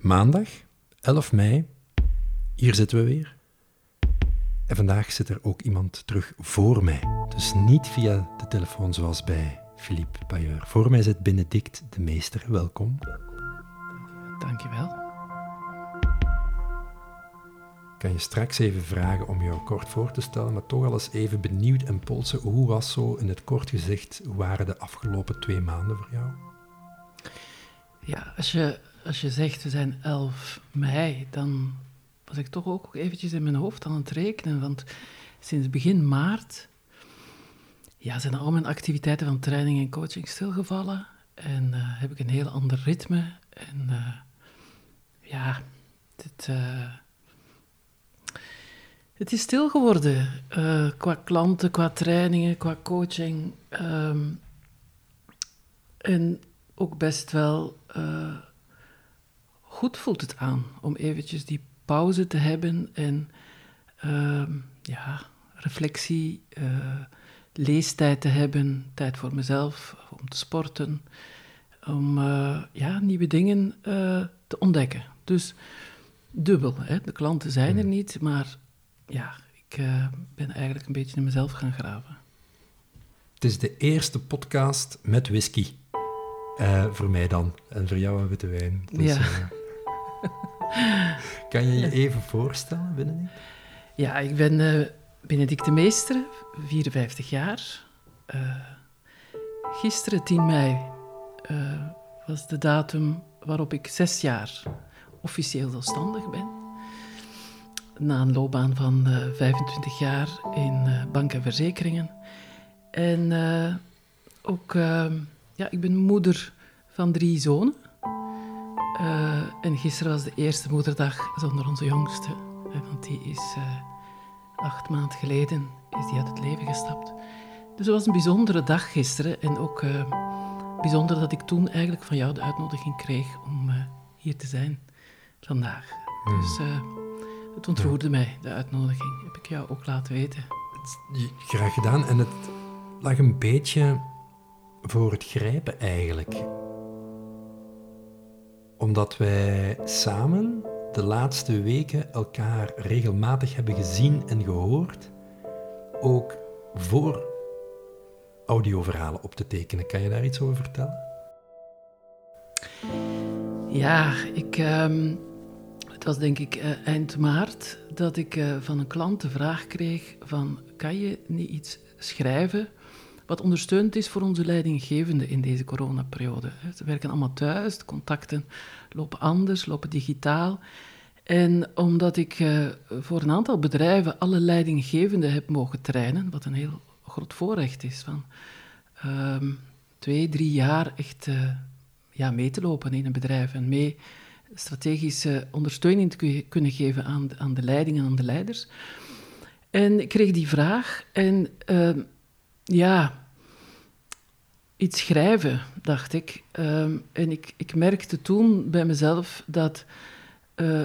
Maandag, 11 mei. Hier zitten we weer. En vandaag zit er ook iemand terug voor mij. Dus niet via de telefoon zoals bij Philippe Payeur. Voor mij zit Benedict de Meester. Welkom. Dankjewel. Ik kan je straks even vragen om jou kort voor te stellen, maar toch al eens even benieuwd en polsen. Hoe was zo in het kort gezegd, hoe waren de afgelopen twee maanden voor jou? Ja, als je, als je zegt we zijn 11 mei, dan was ik toch ook eventjes in mijn hoofd aan het rekenen. Want sinds begin maart ja, zijn al mijn activiteiten van training en coaching stilgevallen. En eh, heb ik een heel ander ritme. En uh, ja, dit, uh, het is stil geworden. qua klanten, qua trainingen, qua coaching. Um, en ook best wel goed voelt het aan om eventjes die pauze te hebben en uh, ja, reflectie, uh, leestijd te hebben, tijd voor mezelf, om te sporten, om uh, ja, nieuwe dingen eh, te ontdekken. Dus dubbel, hè? de klanten zijn er hmm. niet, maar ja, ik ben eigenlijk een beetje in mezelf gaan graven. Het is de eerste podcast met whisky. voor mij dan. En voor jou een witte wijn. Dus, ja. kan je je even voorstellen, Benedict? Ja, ik ben uh, de Meester, 54 jaar. Uh, gisteren, 10 mei, uh, was de datum waarop ik zes jaar officieel zelfstandig ben. Na een loopbaan van 25 jaar in bank en verzekeringen. En ook, ja, ik ben moeder van drie zonen. Uh, en gisteren was de eerste moederdag zonder onze jongste. Want die is uh, acht maanden geleden is die uit het leven gestapt. Dus het was een bijzondere dag gisteren. En ook uh, bijzonder dat ik toen eigenlijk van jou de uitnodiging kreeg om hier te zijn vandaag. Hmm. Dus het ontroerde mij, de uitnodiging. Heb ik jou ook laten weten. Graag gedaan. En het lag een beetje voor het grijpen eigenlijk omdat wij samen de laatste weken elkaar regelmatig hebben gezien en gehoord, ook voor audioverhalen op te tekenen. Kan je daar iets over vertellen? Ja, ik, um, het was denk ik uh, eind maart dat ik uh, van een klant de vraag kreeg van kan je niet iets schrijven wat ondersteunend is voor onze leidinggevenden in deze coronaperiode. Ze werken allemaal thuis, de contacten lopen anders, lopen digitaal. En omdat ik uh, voor een aantal bedrijven alle leidinggevenden heb mogen trainen, wat een heel groot voorrecht is, van um, twee, drie jaar echt uh, ja, mee te lopen in een bedrijf en mee strategische ondersteuning te kunnen geven aan aan de leiding en aan de leiders. En ik kreeg die vraag en uh, ja, iets schrijven, dacht ik. Ehm, en ik, ik merkte toen bij mezelf dat uh,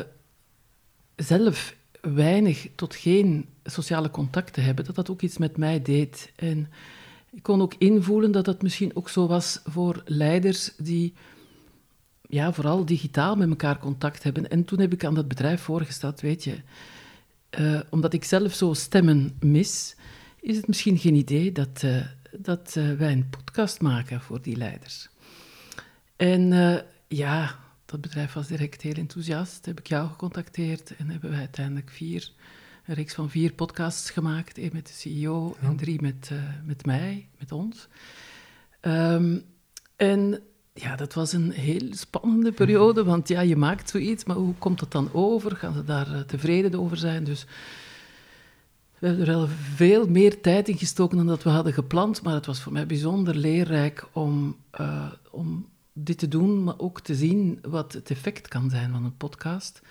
zelf weinig tot geen sociale contacten hebben, dat dat ook iets met mij deed. En ik kon ook invoelen dat dat misschien ook zo was voor leiders die ja, vooral digitaal met elkaar contact hebben. En toen heb ik aan dat bedrijf voorgesteld, weet je, uh, omdat ik zelf zo stemmen mis, is het misschien geen idee dat, uh, dat uh, wij een podcast maken voor die leiders. En uh, ja, dat bedrijf was direct heel enthousiast. Heb ik jou gecontacteerd en hebben wij uiteindelijk vier, een reeks van vier podcasts gemaakt. Eén met de CEO en drie met, met mij, met ons. Um, en ja, dat was een heel spannende periode, want ja, je maakt zoiets, maar hoe komt dat dan over? Gaan ze daar tevreden over zijn? Dus we hebben er wel veel meer tijd in gestoken dan dat we hadden gepland, maar het was voor mij bijzonder leerrijk om, uh, om dit te doen, maar ook te zien wat het effect kan zijn van een podcast.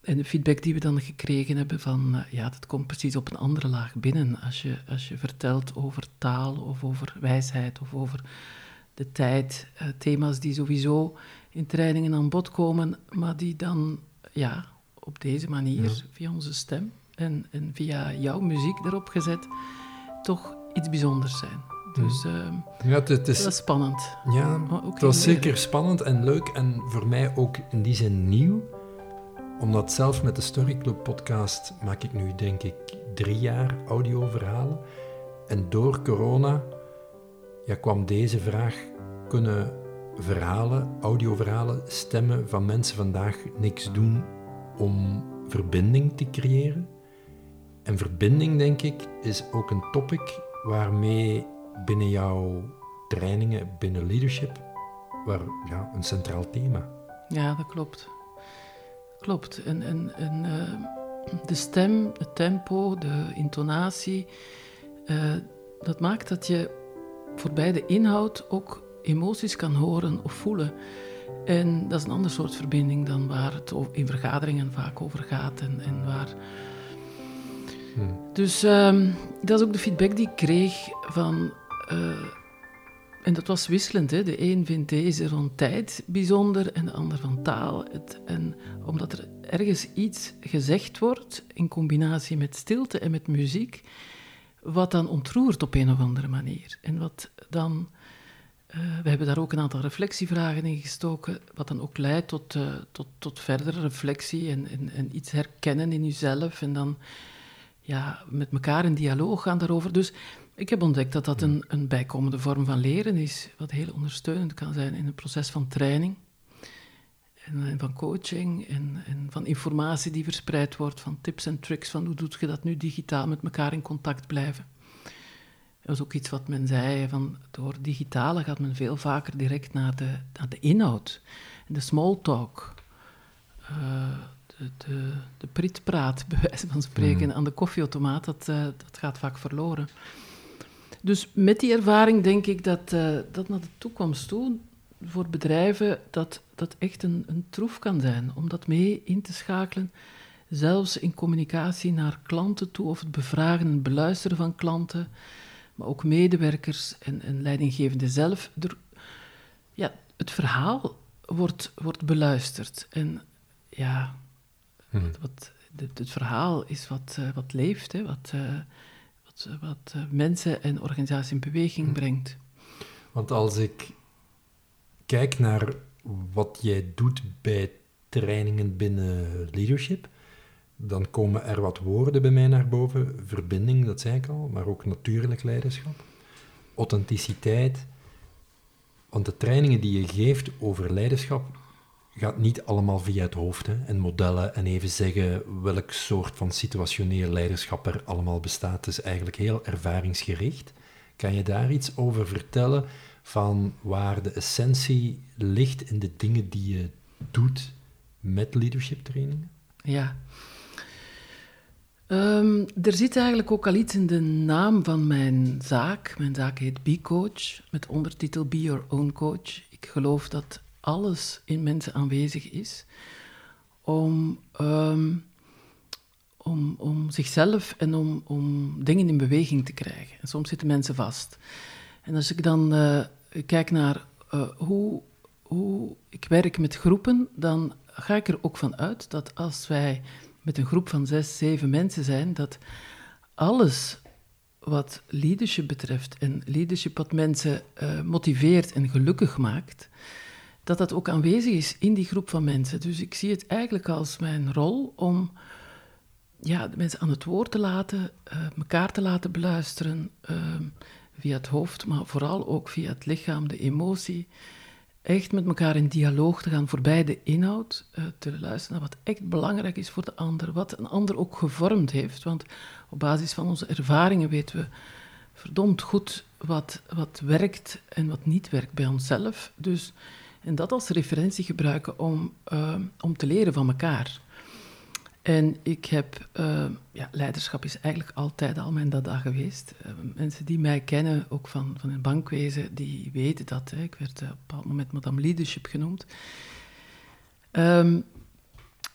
En de feedback die we dan gekregen hebben van, uh, ja, dat komt precies op een andere laag binnen. Als je, als je vertelt over taal of over wijsheid of over de tijd, uh, thema's die sowieso in trainingen aan bod komen, maar die dan, ja, op deze manier, via onze stem, en, en via jouw muziek erop gezet, toch iets bijzonders zijn. Dus ehm, Ja, het, het is, dat is spannend. ja, ook het was zeker spannend en leuk en voor mij ook in die zin nieuw. Omdat zelf met de Story Club podcast maak ik nu denk ik drie jaar audioverhalen. En door corona ja, kwam deze vraag, kunnen verhalen, audioverhalen, stemmen van mensen vandaag niks doen om verbinding te creëren? En verbinding, denk ik, is ook een topic waarmee binnen jouw trainingen, binnen leadership, waar, ja, een centraal thema. Ja, dat klopt. Klopt. En, eh, de stem, het tempo, de intonatie, eh, dat maakt dat je voorbij de inhoud ook emoties kan horen of voelen. En dat is een ander soort verbinding dan waar het in vergaderingen vaak over gaat en, en waar... Hmm. Dus ehm, dat is ook de feedback die ik kreeg van... eh, en dat was wisselend. Hè? De een vindt deze van tijd bijzonder en de ander van taal. Het, en omdat er ergens iets gezegd wordt in combinatie met stilte en met muziek, wat dan ontroert op een of andere manier. En wat dan. eh, we hebben daar ook een aantal reflectievragen in gestoken, wat dan ook leidt tot, eh, tot, tot verdere reflectie en, en, en iets herkennen in jezelf. En dan ja, met elkaar in dialoog gaan daarover. Dus ik heb ontdekt dat dat een, een bijkomende vorm van leren is, wat heel ondersteunend kan zijn in het proces van training. En, van coaching en, en van informatie die verspreid wordt, van tips en tricks, van hoe doe je dat nu digitaal met elkaar in contact blijven. Dat is ook iets wat men zei, van door digitale gaat men veel vaker direct naar de, naar de inhoud. De small talk, eh, de, de, de pritpraat, bij wijze van spreken, aan de koffieautomaat, dat, eh, dat gaat vaak verloren. Dus met die ervaring denk ik dat, eh, dat naar de toekomst toe, voor bedrijven, dat dat echt een, een troef kan zijn. Om dat mee in te schakelen, zelfs in communicatie naar klanten toe, of het bevragen en beluisteren van klanten, maar ook medewerkers en, en leidinggevenden zelf. Er, ja, het verhaal wordt, wordt beluisterd. En ja, Hmm. wat, het, het verhaal is wat, eh, wat leeft, hè, wat, eh, wat, wat eh, mensen en organisaties in beweging brengt. Want als ik kijk naar wat jij doet bij trainingen binnen leadership, dan komen er wat woorden bij mij naar boven. Verbinding, dat zei ik al, maar ook natuurlijk leiderschap. Authenticiteit. Want de trainingen die je geeft over leiderschap gaat niet allemaal via het hoofd hè, en modellen en even zeggen welk soort van situationeel leiderschap er allemaal bestaat. Het is eigenlijk heel ervaringsgericht. Kan je daar iets over vertellen van waar de essentie ligt in de dingen die je doet met leadership trainingen? Ja. Ehm, er zit eigenlijk ook al iets in de naam van mijn zaak. Mijn zaak heet Be Coach, met ondertitel Be Your Own Coach. Ik geloof dat alles in mensen aanwezig is om, ehm, om, om zichzelf en om, om dingen in beweging te krijgen. En soms zitten mensen vast. En als ik dan eh, kijk naar eh, hoe, hoe ik werk met groepen, dan ga ik er ook van uit dat als wij met een groep van zes, zeven mensen zijn, dat alles wat leadership betreft en leadership wat mensen eh, motiveert en gelukkig maakt, dat dat ook aanwezig is in die groep van mensen. Dus ik zie het eigenlijk als mijn rol om ja, de mensen aan het woord te laten, eh, elkaar te laten beluisteren, eh, via het hoofd, maar vooral ook via het lichaam, de emotie. Echt met elkaar in dialoog te gaan voorbij de inhoud, eh, te luisteren naar wat echt belangrijk is voor de ander, wat een ander ook gevormd heeft. Want op basis van onze ervaringen weten we verdomd goed wat, wat werkt en wat niet werkt bij onszelf. Dus, en dat als referentie gebruiken om, eh, om te leren van elkaar. En ik heb, eh, ja, leiderschap is eigenlijk altijd al mijn dada geweest. Eh, mensen die mij kennen, ook van, van het bankwezen, die weten dat. Hè. Ik werd eh, op een bepaald moment Madame Leadership genoemd. Ehm,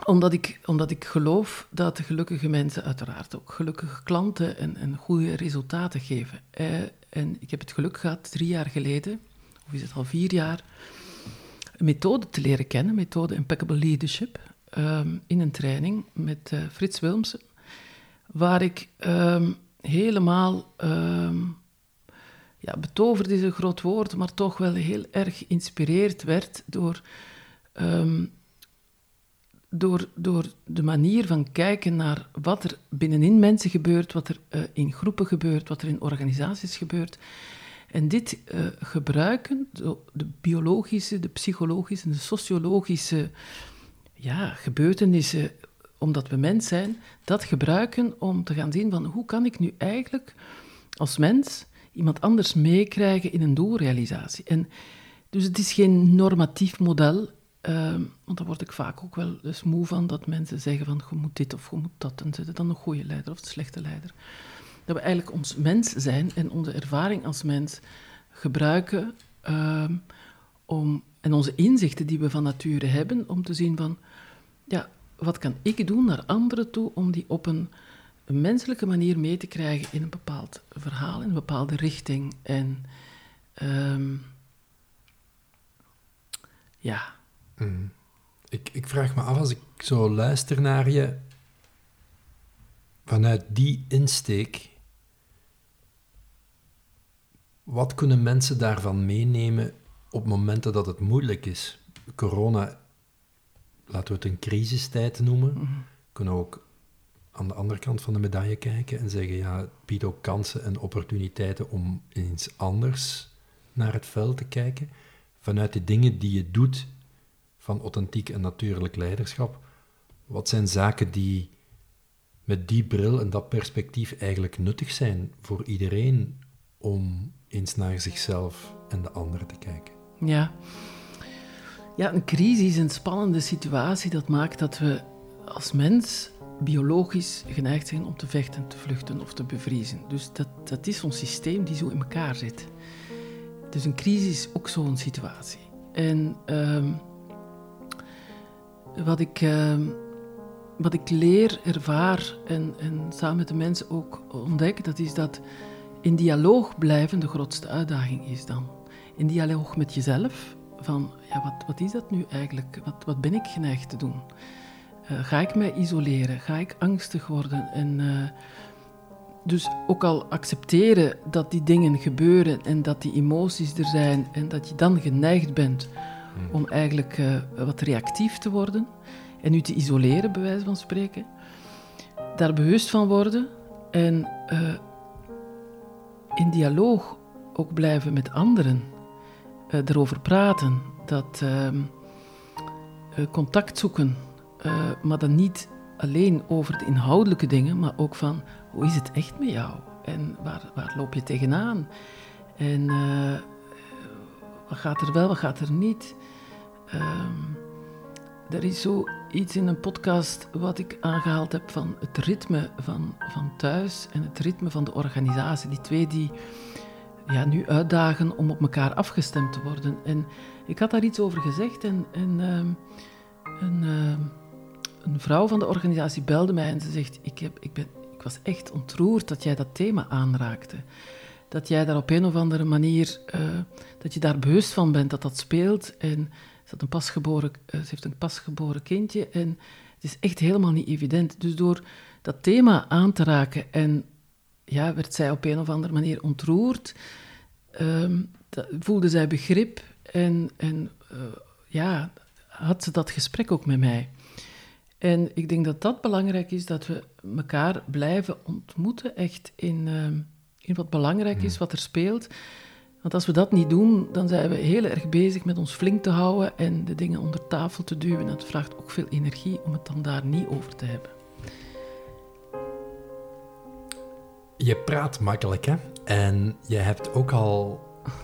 omdat, ik, omdat ik geloof dat gelukkige mensen uiteraard ook gelukkige klanten en, en goede resultaten geven. En ik heb het geluk gehad, drie jaar geleden, of is het al vier jaar, een methode te leren kennen, methode Impeccable Leadership, ehm, in een training met eh, Frits Wilmsen, waar ik ehm, helemaal ehm, ja, betoverd is een groot woord, maar toch wel heel erg geïnspireerd werd door, door, door de manier van kijken naar wat er binnenin mensen gebeurt, wat er eh, in groepen gebeurt, wat er in organisaties gebeurt. En dit uh, gebruiken, de biologische, de psychologische en de sociologische ja, gebeurtenissen, omdat we mens zijn, dat gebruiken om te gaan zien van hoe kan ik nu eigenlijk als mens iemand anders meekrijgen in een doelrealisatie. En dus het is geen normatief model, uh, want daar word ik vaak ook wel eens moe van, dat mensen zeggen van je moet dit of je moet dat, en zitten dan een goede leider of een slechte leider. Dat we eigenlijk ons mens zijn en onze ervaring als mens gebruiken uh, om, en onze inzichten die we van nature hebben, om te zien van, ja, wat kan ik doen naar anderen toe om die op een menselijke manier mee te krijgen in een bepaald verhaal, in een bepaalde richting. En um, ja. Mm. Ik, ik vraag me af, als ik zo luister naar je, vanuit die insteek, wat kunnen mensen daarvan meenemen op momenten dat het moeilijk is? Corona, laten we het een crisistijd noemen, mm kunnen ook aan de andere kant van de medaille kijken en zeggen, ja, het biedt ook kansen en opportuniteiten om eens anders naar het veld te kijken. Vanuit de dingen die je doet van authentiek en natuurlijk leiderschap, wat zijn zaken die met die bril en dat perspectief eigenlijk nuttig zijn voor iedereen om eens naar zichzelf en de anderen te kijken? Ja. Ja, een crisis, een spannende situatie, dat maakt dat we als mens biologisch geneigd zijn om te vechten, te vluchten of te bevriezen. Dus dat, dat is ons systeem die zo in elkaar zit. Dus een crisis is ook zo'n situatie. En uh, wat, ik, uh, wat ik leer, ervaar en, en samen met de mensen ook ontdek, dat is dat in dialoog blijven de grootste uitdaging is dan. In dialoog met jezelf, van ja, wat, wat is dat nu eigenlijk? Wat, wat ben ik geneigd te doen? Eh, ga ik mij isoleren? Ga ik angstig worden? En uh, dus ook al accepteren dat die dingen gebeuren en dat die emoties er zijn en dat je dan geneigd bent hmm. om eigenlijk uh, wat reactief te worden en u te isoleren, bij wijze van spreken. Daar bewust van worden en in dialoog ook blijven met anderen, erover praten, dat ehm, contact zoeken uh, maar dan niet alleen over de inhoudelijke dingen, maar ook van hoe is het echt met jou? En waar, waar loop je tegenaan? En wat gaat er wel, wat gaat er niet? Um, er is zoiets in een podcast wat ik aangehaald heb van het ritme van, van thuis en het ritme van de organisatie. Die twee die ja, nu uitdagen om op elkaar afgestemd te worden. En ik had daar iets over gezegd en, um, een, uh, een vrouw van de organisatie belde mij en ze zegt: ik, heb, ik, ben, ik was echt ontroerd dat jij dat thema aanraakte. Dat jij daar op een of andere manier, uh, dat je daar bewust van bent dat dat speelt. En ze, had een pasgeboren, uh, ze heeft een pasgeboren kindje en het is echt helemaal niet evident. Dus door dat thema aan te raken en ja, werd zij op een of andere manier ontroerd, um, dat, voelde zij begrip en, en uh, ja, had ze dat gesprek ook met mij. En ik denk dat dat belangrijk is, dat we elkaar blijven ontmoeten, echt in, ehm, in wat belangrijk is, wat er speelt. Want als we dat niet doen, dan zijn we heel erg bezig met ons flink te houden en de dingen onder tafel te duwen. Dat vraagt ook veel energie om het dan daar niet over te hebben. Je praat makkelijk, hè? En je hebt ook al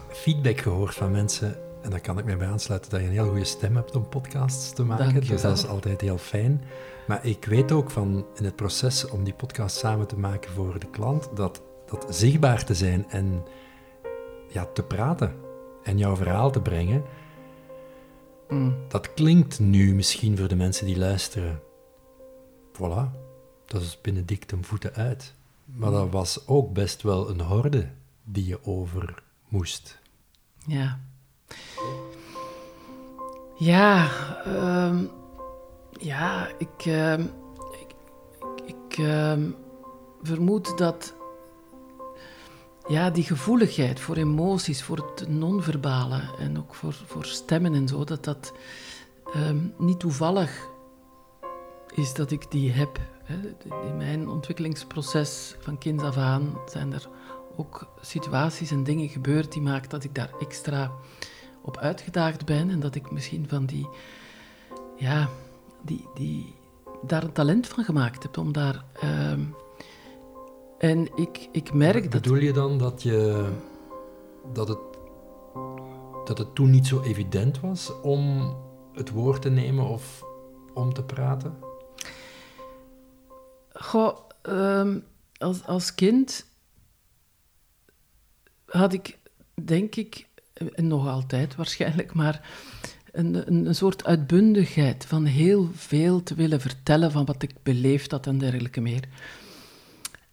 feedback gehoord van mensen en daar kan ik mij bij aansluiten dat je een heel goede stem hebt om podcasts te maken. Dus dat is altijd heel fijn. Maar ik weet ook van in het proces om die podcast samen te maken voor de klant, dat, dat zichtbaar te zijn en ja, te praten en jouw verhaal te brengen, mm. dat klinkt nu misschien voor de mensen die luisteren. Voilà, dat is Benedict een voeten uit. Maar dat was ook best wel een horde die je over moest. Ja. Ja, um, ja, ik, uh, ik, ik uh, vermoed dat ja, die gevoeligheid voor emoties, voor het non-verbale en ook voor, voor stemmen en zo, dat dat ehm, niet toevallig is dat ik die heb. Hè. In mijn ontwikkelingsproces van kind af aan zijn er ook situaties en dingen gebeurd die maken dat ik daar extra op uitgedaagd ben en dat ik misschien van die, ja, die, die, daar een talent van gemaakt heb om daar. ehm, en ik, ik merk dat. Bedoel je dan dat, je, dat, het, dat het toen niet zo evident was om het woord te nemen of om te praten? Goh, ehm, als, als kind had ik, denk ik, en nog altijd waarschijnlijk, maar een, een, een soort uitbundigheid van heel veel te willen vertellen van wat ik beleefd had en dergelijke meer.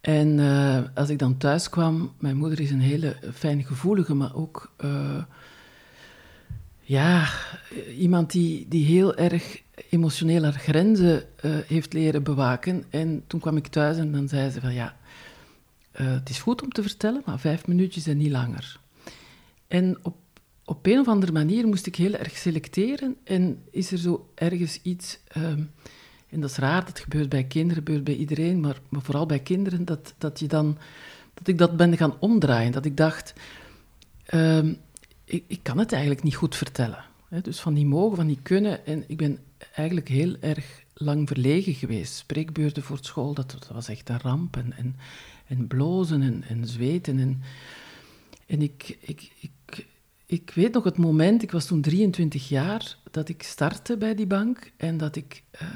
En eh, als ik dan thuis kwam, mijn moeder is een hele fijngevoelige, maar ook eh, ja, iemand die, die heel erg emotioneel haar grenzen eh, heeft leren bewaken. En toen kwam ik thuis en dan zei ze van ja, het is goed om te vertellen, maar vijf minuutjes en niet langer. En op, op een of andere manier moest ik heel erg selecteren en is er zo ergens iets, ehm, en dat is raar, dat gebeurt bij kinderen, gebeurt bij iedereen, maar, vooral bij kinderen, dat, dat, je dan, dat ik dat ben gaan omdraaien. Dat ik dacht, ehm, ik, ik kan het eigenlijk niet goed vertellen. Dus van die mogen, van die kunnen. En ik ben eigenlijk heel erg lang verlegen geweest. Spreekbeurten voor school, dat, dat was echt een ramp. En, en, en blozen en, en zweten. En, en ik, ik, ik, ik weet nog het moment, ik was toen 23 jaar, dat ik startte bij die bank. En dat ik eh,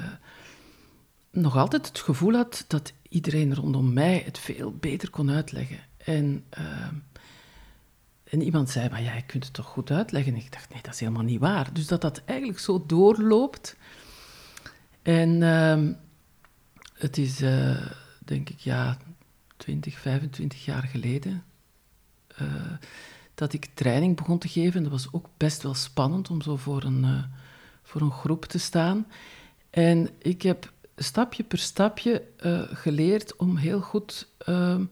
nog altijd het gevoel had dat iedereen rondom mij het veel beter kon uitleggen. En... eh, en iemand zei, maar ja, je kunt het toch goed uitleggen? En ik dacht, nee, dat is helemaal niet waar. Dus dat dat eigenlijk zo doorloopt. En ehm, het is, eh, denk ik, ja, 20, 25 jaar geleden... eh, dat ik training begon te geven. Dat was ook best wel spannend om zo voor een, eh, voor een groep te staan. En ik heb stapje per stapje eh, geleerd om heel goed ehm,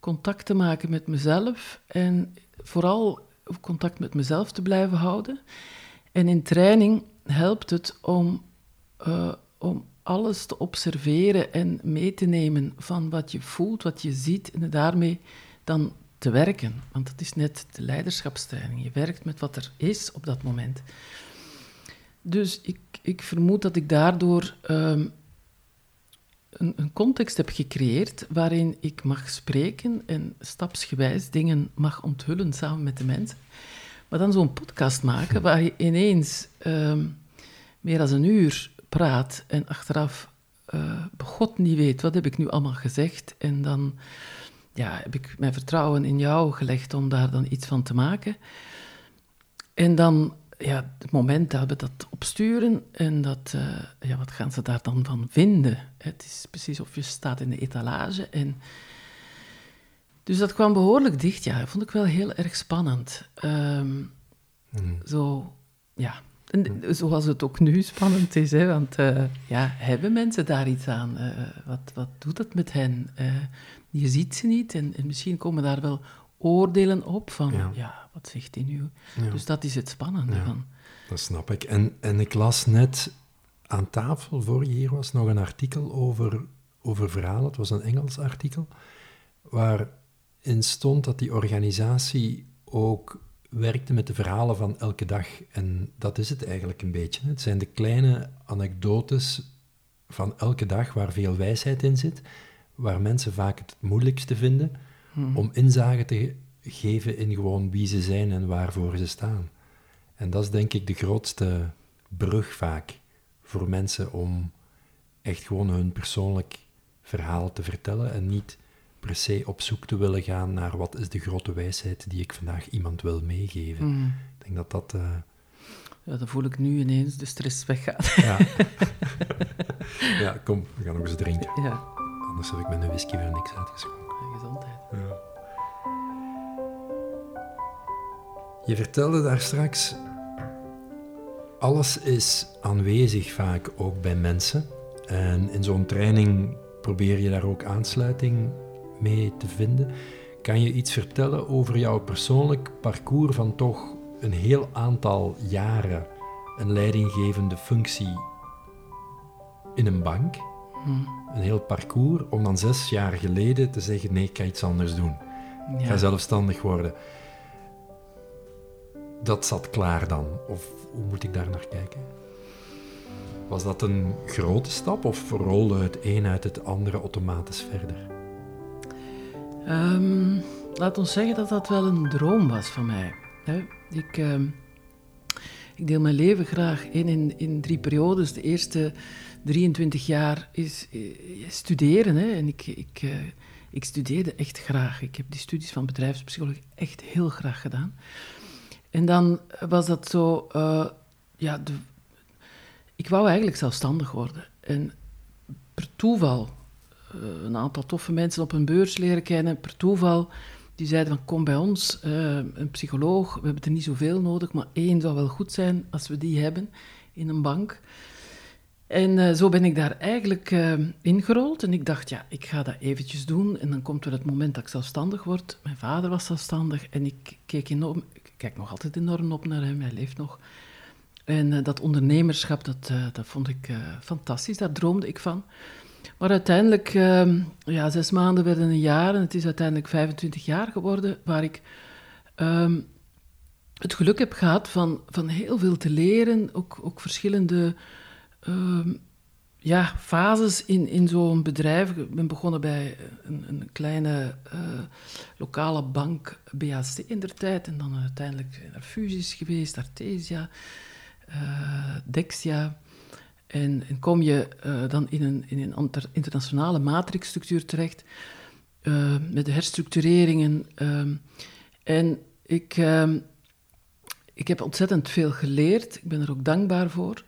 contact te maken met mezelf en vooral contact met mezelf te blijven houden. En in training helpt het om, eh, om alles te observeren en mee te nemen van wat je voelt, wat je ziet en daarmee dan te werken. Want dat is net de leiderschapstraining. Je werkt met wat er is op dat moment. Dus ik, ik vermoed dat ik daardoor ehm, een, context heb gecreëerd waarin ik mag spreken en stapsgewijs dingen mag onthullen samen met de mensen. Maar dan zo'n podcast maken waar je ineens ehm, meer dan een uur praat en achteraf eh begot niet weet wat heb ik nu allemaal gezegd. En dan ja, heb ik mijn vertrouwen in jou gelegd om daar dan iets van te maken. En dan, ja, het moment dat we dat opsturen en dat, eh, ja, wat gaan ze daar dan van vinden? Het is precies of je staat in de etalage en... Dus dat kwam behoorlijk dicht, ja. Dat vond ik wel heel erg spannend. Ehm, Zo, ja. En, zoals het ook nu spannend is, hè. Want, eh, ja, hebben mensen daar iets aan? Eh, wat, wat doet het met hen? Je ziet ze niet en, en misschien komen daar wel oordelen op van... Ja. Ja, wat zegt hij nu? Ja. Dus dat is het spannende Ja. van... Dat snap ik. En, en ik las net aan tafel, voor je hier was, nog een artikel over, over verhalen. Het was een Engels artikel, waarin stond dat die organisatie ook werkte met de verhalen van elke dag. En dat is het eigenlijk een beetje. Het zijn de kleine anekdotes van elke dag waar veel wijsheid in zit, waar mensen vaak het moeilijkste vinden om inzage te ge- geven in gewoon wie ze zijn en waarvoor ze staan. En dat is denk ik de grootste brug vaak voor mensen om echt gewoon hun persoonlijk verhaal te vertellen en niet per se op zoek te willen gaan naar wat is de grote wijsheid die ik vandaag iemand wil meegeven. Mm. Ik denk dat dat... eh, Ja, dan voel ik nu ineens de stress weggaan. ja. ja, kom, we gaan nog eens drinken. ja, Anders heb ik met een whisky weer niks uitgeschonken. gezondheid. Ja. Je vertelde daar straks, alles is aanwezig vaak ook bij mensen. En in zo'n training probeer je daar ook aansluiting mee te vinden. Kan je iets vertellen over jouw persoonlijk parcours van toch een heel aantal jaren een leidinggevende functie in een bank? Een heel parcours om dan zes jaar geleden te zeggen: nee, ik ga iets anders doen. Ik ga Ja. zelfstandig worden. Dat zat klaar dan? Of hoe moet ik daar naar kijken? Was dat een grote stap of rolde het een uit het andere automatisch verder? Ehm, laat ons zeggen dat dat wel een droom was van mij. Ik, ehm, ik deel mijn leven graag in, in drie periodes. De eerste 23 jaar is eh, studeren. Hè. En ik, ik, eh, ik studeerde echt graag. Ik heb die studies van bedrijfspsychologie echt heel graag gedaan. En dan was dat zo... eh, ja, ik wou eigenlijk zelfstandig worden. En per toeval eh, een aantal toffe mensen op een beurs leren kennen, per toeval. Die zeiden van, kom bij ons, eh, een psycholoog. We hebben er niet zoveel nodig, maar één zou wel goed zijn als we die hebben in een bank. En zo ben ik daar eigenlijk eh, ingerold. En ik dacht, ja, ik ga dat eventjes doen. En dan komt er het moment dat ik zelfstandig word. Mijn vader was zelfstandig en ik keek enorm... Kijk nog altijd enorm op naar hem, hij leeft nog. En eh, dat ondernemerschap, dat, eh, dat vond ik eh, fantastisch. Daar droomde ik van. Maar uiteindelijk, ehm, ja, zes maanden werden een jaar en het is uiteindelijk 25 jaar geworden, waar ik ehm, het geluk heb gehad van, van heel veel te leren, ook, ook verschillende ehm, ja, fases in, in zo'n bedrijf. Ik ben begonnen bij een, een kleine eh, lokale bank, BAC in der tijd, en dan uiteindelijk naar Fusies geweest, Artesia, eh, Dexia. En, en kom je eh, dan in een, in een inter- internationale matrixstructuur terecht, met de herstructureringen. en ik, ik heb ontzettend veel geleerd, ik ben er ook dankbaar voor.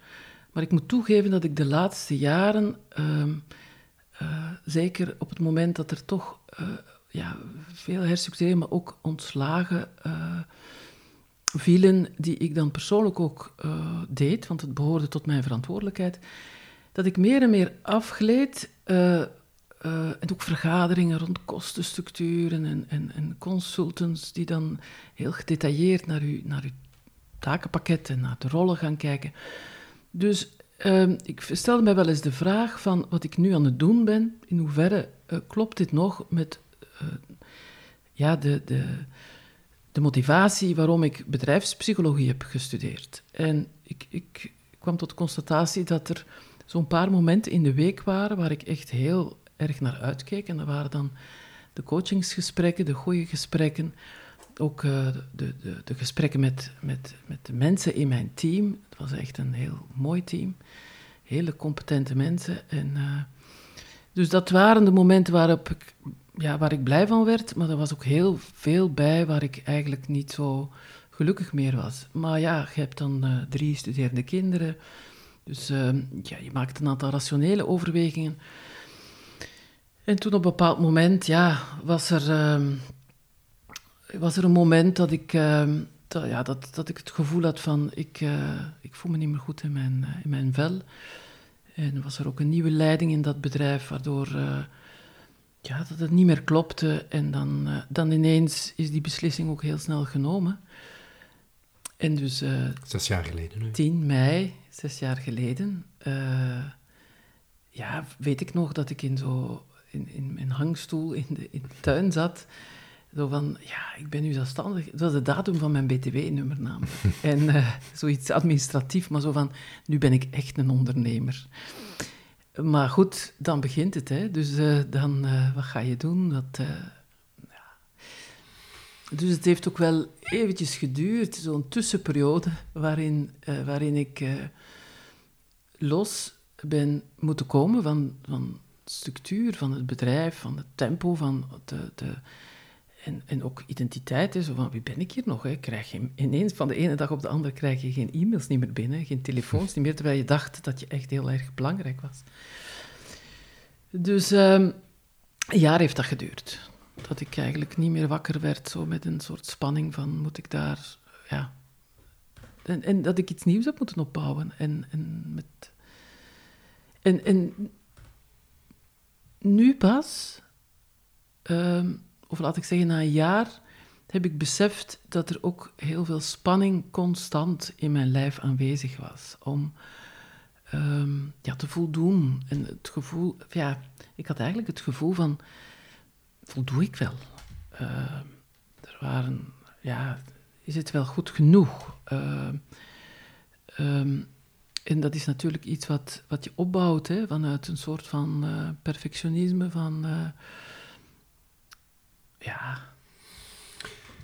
Maar ik moet toegeven dat ik de laatste jaren, ehm, eh, zeker op het moment dat er toch eh, ja, veel herstructureren, maar ook ontslagen eh, vielen, die ik dan persoonlijk ook deed, want het behoorde tot mijn verantwoordelijkheid, dat ik meer en meer afgleed. en ook vergaderingen rond kostenstructuren en, en, en consultants die dan heel gedetailleerd naar uw, naar uw takenpakket en naar de rollen gaan kijken. Dus ehm, ik stelde mij wel eens de vraag van wat ik nu aan het doen ben, in hoeverre eh, klopt dit nog met eh, ja, de, de, de motivatie waarom ik bedrijfspsychologie heb gestudeerd. En ik, ik kwam tot de constatatie dat er zo'n paar momenten in de week waren waar ik echt heel erg naar uitkeek. En dat waren dan de coachingsgesprekken, de goede gesprekken, ook eh, de, de, de gesprekken met, met, met de mensen in mijn team. Het was echt een heel mooi team, hele competente mensen. En, eh, dus dat waren de momenten waarop ik, ja, waar ik blij van werd, maar er was ook heel veel bij waar ik eigenlijk niet zo gelukkig meer was. Maar ja, je hebt dan eh, drie studerende kinderen, dus ja, je maakt een aantal rationele overwegingen. En toen op een bepaald moment, ja, was er, ehm, was er een moment dat ik, ehm, dat, ja, dat, dat ik het gevoel had van, ik, eh, ik voel me niet meer goed in mijn, eh, in mijn vel. En was er ook een nieuwe leiding in dat bedrijf, waardoor eh, ja, dat het niet meer klopte. En dan, dan ineens is die beslissing ook heel snel genomen. En dus Zes jaar geleden nu. 10 mei, zes jaar geleden, ja, weet ik nog dat ik in zo in, in mijn hangstoel in de, in de tuin zat. Zo van, ja, ik ben nu zelfstandig. Dat was de datum van mijn BTW-nummer namelijk. en eh, zoiets administratief, maar zo van, nu ben ik echt een ondernemer. Maar goed, dan begint het, hè. Dus eh, dan, eh, wat ga je doen? Eh, ja. Dus het heeft ook wel eventjes geduurd, zo'n tussenperiode, waarin, waarin ik los ben moeten komen van, van de structuur van het bedrijf, van het tempo, van de... de en, en ook identiteit, zo van wie ben ik hier nog? Hè? Krijg je ineens van de ene dag op de andere krijg je geen e-mails niet meer binnen, geen telefoons niet meer, terwijl je dacht dat je echt heel erg belangrijk was. Dus ehm, een jaar heeft dat geduurd. Dat ik eigenlijk niet meer wakker werd, zo met een soort spanning van moet ik daar, ja. En, en dat ik iets nieuws heb moeten opbouwen. En, en, met, en, en nu pas, ehm, of laat ik zeggen na een jaar, heb ik beseft dat er ook heel veel spanning constant in mijn lijf aanwezig was. Om ehm, ja, te voldoen. En het gevoel, ja, ik had eigenlijk het gevoel van, voldoe ik wel? Ehm, er waren, ja, is het wel goed genoeg? Ehm, en dat is natuurlijk iets wat, wat je opbouwt hè, vanuit een soort van uh, perfectionisme, van uh, ja.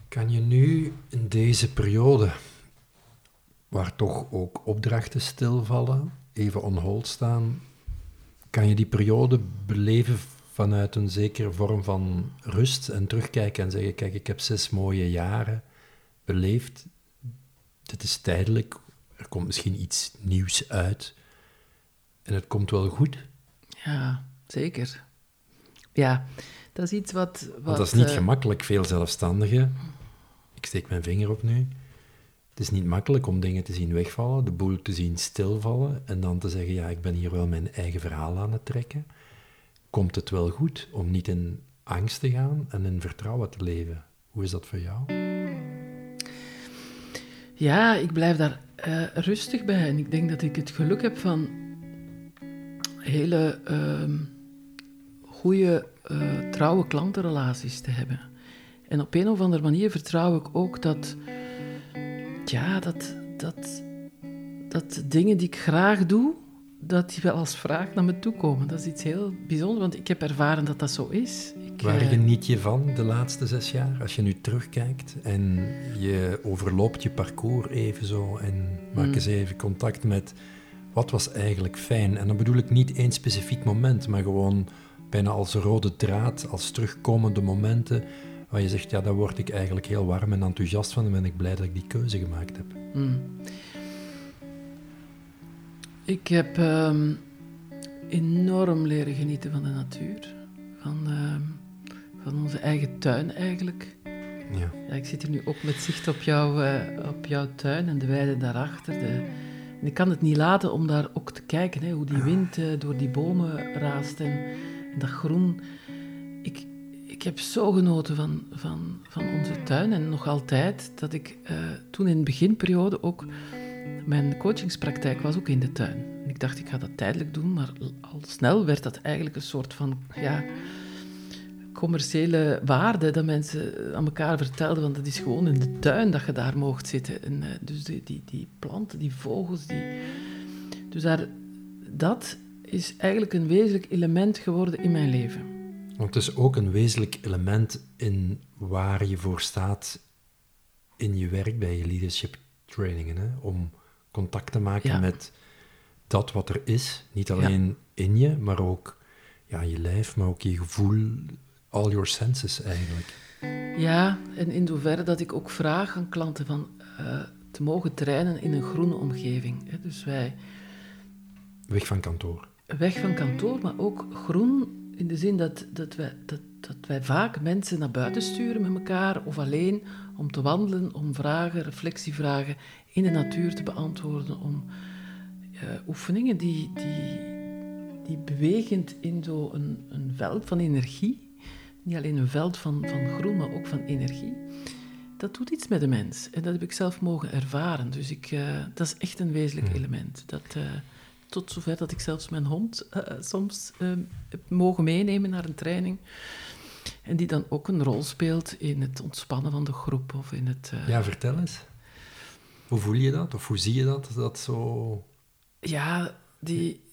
Kan je nu in deze periode, waar toch ook opdrachten stilvallen, even on hold staan, kan je die periode beleven vanuit een zekere vorm van rust en terugkijken en zeggen, kijk, ik heb zes mooie jaren beleefd, dit is tijdelijk, er komt misschien iets nieuws uit en het komt wel goed. Ja, zeker. Ja, dat is iets wat... wat Want dat is niet uh, gemakkelijk, veel zelfstandigen. Ik steek mijn vinger op nu. Het is niet makkelijk om dingen te zien wegvallen, de boel te zien stilvallen en dan te zeggen, ja, ik ben hier wel mijn eigen verhaal aan het trekken. Komt het wel goed om niet in angst te gaan en in vertrouwen te leven? Hoe is dat voor jou? Ja, ik blijf daar uh, rustig bij. En ik denk dat ik het geluk heb van hele uh, goede, uh, trouwe klantenrelaties te hebben. En op een of andere manier vertrouw ik ook dat, ja, dat, dat, dat de dingen die ik graag doe, dat die wel als vraag naar me toe komen. Dat is iets heel bijzonders, want ik heb ervaren dat dat zo is. Ik, Waar eh, geniet je van de laatste zes jaar? Als je nu terugkijkt en je overloopt je parcours even zo en maak mm. eens even contact met wat was eigenlijk fijn. En dan bedoel ik niet één specifiek moment, maar gewoon bijna als rode draad, als terugkomende momenten waar je zegt, ja, daar word ik eigenlijk heel warm en enthousiast van en ben ik blij dat ik die keuze gemaakt heb. Mm. Ik heb ehm, enorm leren genieten van de natuur. Van, ehm, van onze eigen tuin eigenlijk. Ja. ja. Ik zit hier nu ook met zicht op, jou, uh, op jouw tuin en de weide daarachter. De, en ik kan het niet laten om daar ook te kijken, hè, hoe die wind uh, door die bomen raast en, dat groen. Ik, ik heb zo genoten van, van, van onze tuin en nog altijd dat ik uh, toen in de beginperiode ook mijn coachingspraktijk was ook in de tuin. ik dacht, ik ga dat tijdelijk doen, maar al snel werd dat eigenlijk een soort van ja, commerciële waarde dat mensen aan elkaar vertelden, want het is gewoon in de tuin dat je daar moogt zitten. En, uh, dus die, die, die planten, die vogels, die... Dus daar, dat is eigenlijk een wezenlijk element geworden in mijn leven. Want het is ook een wezenlijk element in waar je voor staat in je werk bij je leadership trainingen, hè? om contact te maken met dat wat er is. Niet alleen in je, maar ook ja, je lijf, maar ook je gevoel, all your senses eigenlijk. Ja, en in zoverre dat ik ook vraag aan klanten van uh, te mogen trainen in een groene omgeving. Hè. Dus wij... Weg van kantoor. Weg van kantoor, maar ook groen in de zin dat, dat, wij, dat, dat wij vaak mensen naar buiten sturen met elkaar of alleen om te wandelen, om vragen, reflectievragen in de natuur te beantwoorden, om uh, oefeningen die, die, die bewegend in zo'n een, een veld van energie, niet alleen een veld van, van groen, maar ook van energie, dat doet iets met de mens. En dat heb ik zelf mogen ervaren. Dus ik, uh, dat is echt een wezenlijk element. Dat, uh, tot zover dat ik zelfs mijn hond soms heb mogen meenemen naar een training. En die dan ook een rol speelt in het ontspannen van de groep of in het... Ja, vertel eens. Hoe voel je dat? Of hoe zie je dat? Dat zo... Ja, die...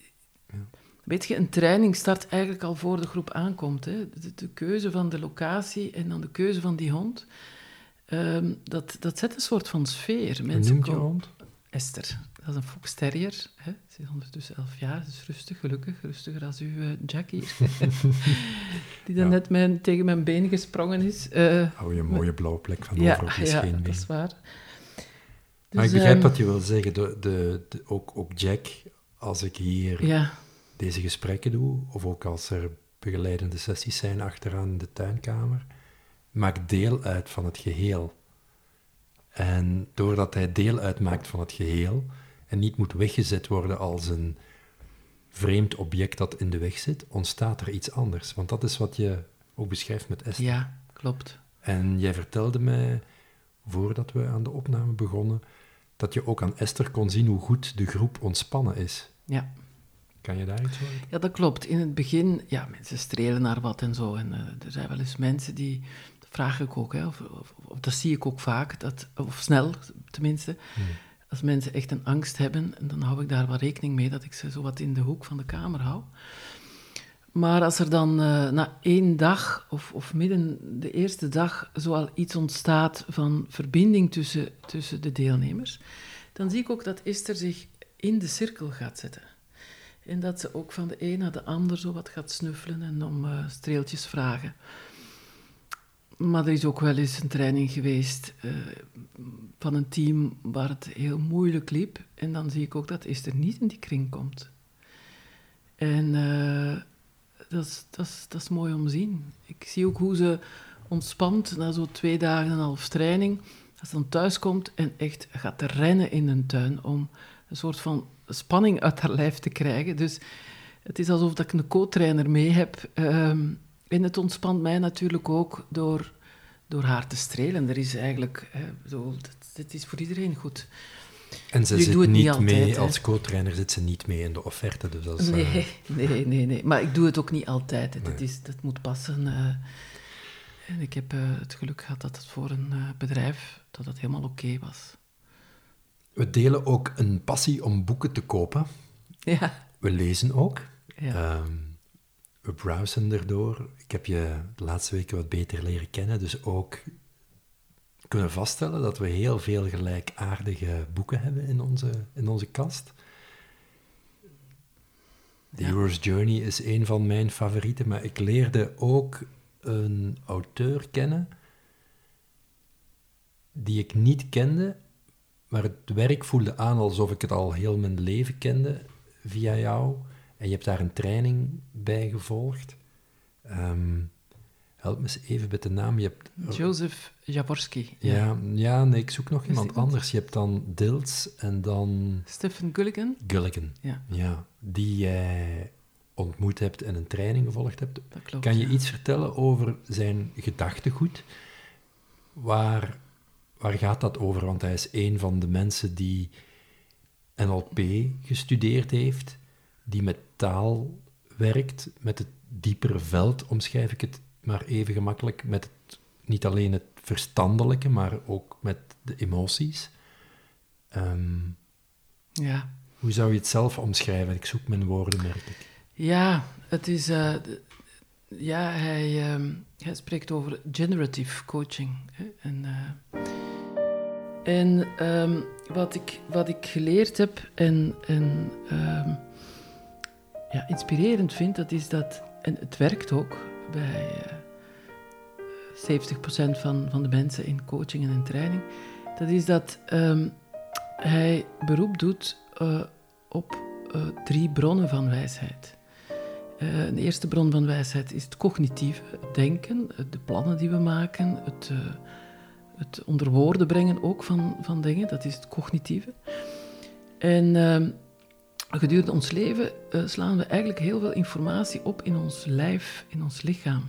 Weet je, een training start eigenlijk al voor de groep aankomt. Hè? De, keuze van de locatie en dan de keuze van die hond. Um, dat, dat zet een soort van sfeer. Mensen noemt je hond? Esther. Dat is een fox terrier. Hè? Ze is ondertussen elf jaar, dus rustig, gelukkig. Rustiger als uw uh, Jackie. Die dan net mijn, tegen mijn been gesprongen is. Uh, Hou je een mooie blauwe plek van ja, over Ja, dat is waar maar ik dus, begrijp um, wat je wil zeggen. De, de, ook, ook Jack, als ik hier ja. deze gesprekken doe, of ook als er begeleidende sessies zijn achteraan in de tuinkamer, maakt deel uit van het geheel. En doordat hij deel uitmaakt van het geheel en niet moet weggezet worden als een vreemd object dat in de weg zit, ontstaat er iets anders. Want dat is wat je ook beschrijft met Esther. Ja, klopt. En jij vertelde mij, voordat we aan de opname begonnen, dat je ook aan Esther kon zien hoe goed de groep ontspannen is. Ja. Kan je daar iets over? Ja, dat klopt. In het begin, ja, mensen strelen naar wat en zo. En uh, er zijn wel eens mensen die, dat vraag ik ook, hè, of, of, of dat zie ik ook vaak, dat, of snel tenminste. Hmm. Als mensen echt een angst hebben, dan hou ik daar wel rekening mee dat ik ze zo wat in de hoek van de kamer hou. Maar als er dan uh, na één dag of, of midden de eerste dag zoal iets ontstaat van verbinding tussen, tussen de deelnemers, dan zie ik ook dat Esther zich in de cirkel gaat zetten. En dat ze ook van de een naar de ander zo wat gaat snuffelen en om uh, streeltjes vragen. Maar er is ook wel eens een training geweest uh, van een team waar het heel moeilijk liep. En dan zie ik ook dat Esther niet in die kring komt. En uh, dat, is, dat, is, dat is mooi om te zien. Ik zie ook hoe ze ontspant na zo'n twee dagen en een half training. Als ze dan thuis komt en echt gaat rennen in de tuin om een soort van spanning uit haar lijf te krijgen. Dus het is alsof ik een co-trainer mee heb. Um, en het ontspant mij natuurlijk ook door, door haar te strelen. Er is eigenlijk, eh, bedoel, is voor iedereen goed. En ze zit niet, niet mee, als co-trainer zit ze niet mee in de offerte. Dus nee, uh... nee, nee, nee. Maar ik doe het ook niet altijd. Nee. Dat, is, dat moet passen. Uh, en ik heb uh, het geluk gehad dat het voor een bedrijf dat het helemaal oké okay was. We delen ook een passie om boeken te kopen. Ja. We lezen ook. Ja. Um, we browsen erdoor. Ik heb je de laatste weken wat beter leren kennen, dus ook kunnen vaststellen dat we heel veel gelijkaardige boeken hebben in onze, in onze kast. The Hero's Journey is een van mijn favorieten, maar ik leerde ook een auteur kennen die ik niet kende, maar het werk voelde aan alsof ik het al heel mijn leven kende via jou. En je hebt daar een training bij gevolgd. Um, help me eens even met de naam. Je hebt, Joseph Jaworski. Ja, ja, ja nee, ik zoek nog iemand anders. Je hebt dan Dils en dan... Stephen Gulligan. Gulligan, ja. ja. Die jij ontmoet hebt en een training gevolgd hebt. Dat klopt, kan je iets vertellen over zijn gedachtegoed? Waar waar gaat dat over? Want hij is een van de mensen die NLP gestudeerd heeft, die met taal werkt, met het diepere veld, omschrijf ik het maar even gemakkelijk, met het, niet alleen het verstandelijke, maar ook met de emoties. Um, ja. Hoe zou je het zelf omschrijven? Ik zoek mijn woorden, merk ik. Ja, het is... Uh, ja, hij, uh, hij spreekt over generative coaching. Hè? En... Uh, en um, wat, ik, wat ik geleerd heb en, en um, ja, inspirerend vind, dat is dat, en het werkt ook bij uh, 70% van, van de mensen in coaching en in training, dat is dat um, hij beroep doet uh, op uh, drie bronnen van wijsheid. Een eerste bron van wijsheid is het cognitieve, denken, de plannen die we maken, het het onder woorden brengen ook van, van dingen, dat is het cognitieve. En uh, gedurende ons leven uh, slaan we eigenlijk heel veel informatie op in ons lijf, in ons lichaam.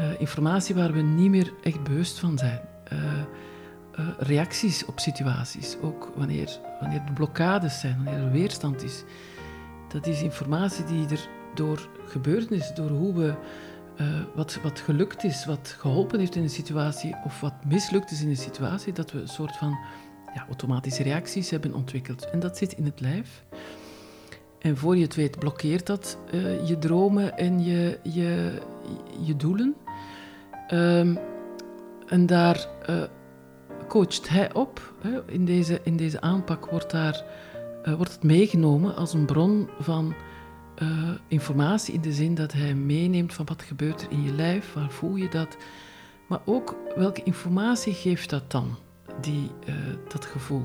Uh, informatie waar we niet meer echt bewust van zijn. reacties op situaties, ook wanneer, wanneer er blokkades zijn, wanneer er weerstand is. Dat is informatie die er door gebeurtenissen, door hoe we wat, wat gelukt is, wat geholpen heeft in een situatie of wat mislukt is in een situatie, dat we een soort van ja, automatische reacties hebben ontwikkeld. En dat zit in het lijf. En voor je het weet blokkeert dat uh, je dromen en je, je, je doelen. Um, en daar uh, coacht hij op. Hè. In, deze, in deze aanpak wordt, daar, wordt het meegenomen als een bron van informatie in de zin dat hij meeneemt van wat gebeurt er in je lijf, waar voel je dat, maar ook welke informatie geeft dat dan, die, dat gevoel.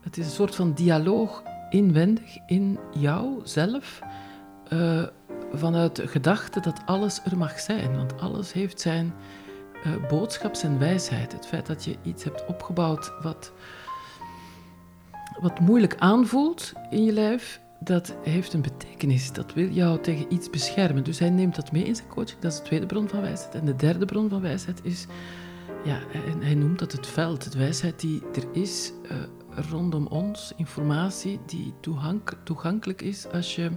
Het is een soort van dialoog inwendig in jou zelf, uh, vanuit de gedachte dat alles er mag zijn, want alles heeft zijn boodschap, zijn wijsheid. Het feit dat je iets hebt opgebouwd wat, wat moeilijk aanvoelt in je lijf, dat heeft een betekenis. Dat wil jou tegen iets beschermen. Dus hij neemt dat mee in zijn coaching. Dat is de tweede bron van wijsheid. En de derde bron van wijsheid is, ja, en hij noemt dat het veld, de wijsheid die er is uh, rondom ons, informatie die toegankelijk is als je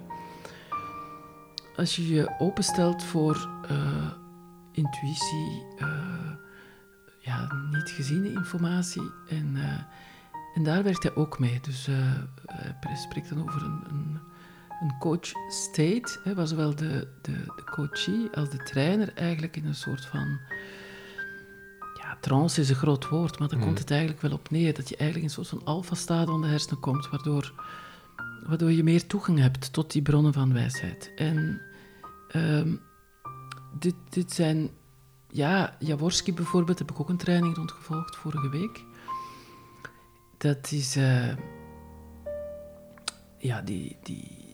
als je je openstelt voor uh, intuïtie, uh, ja, niet geziene informatie. En, uh, en daar werkt hij ook mee. Dus hij spreekt dan over een, een, een coach state, hè, waar zowel de, de, de coachie als de trainer eigenlijk in een soort van. Ja, trance is een groot woord, maar daar komt mm. het eigenlijk wel op neer. Dat je eigenlijk in een soort van alfa-stade van de hersenen komt, waardoor waardoor je meer toegang hebt tot die bronnen van wijsheid. En um, dit, dit zijn, ja, Jaworski bijvoorbeeld, heb ik ook een training rondgevolgd vorige week. Dat is, uh, ja, die, die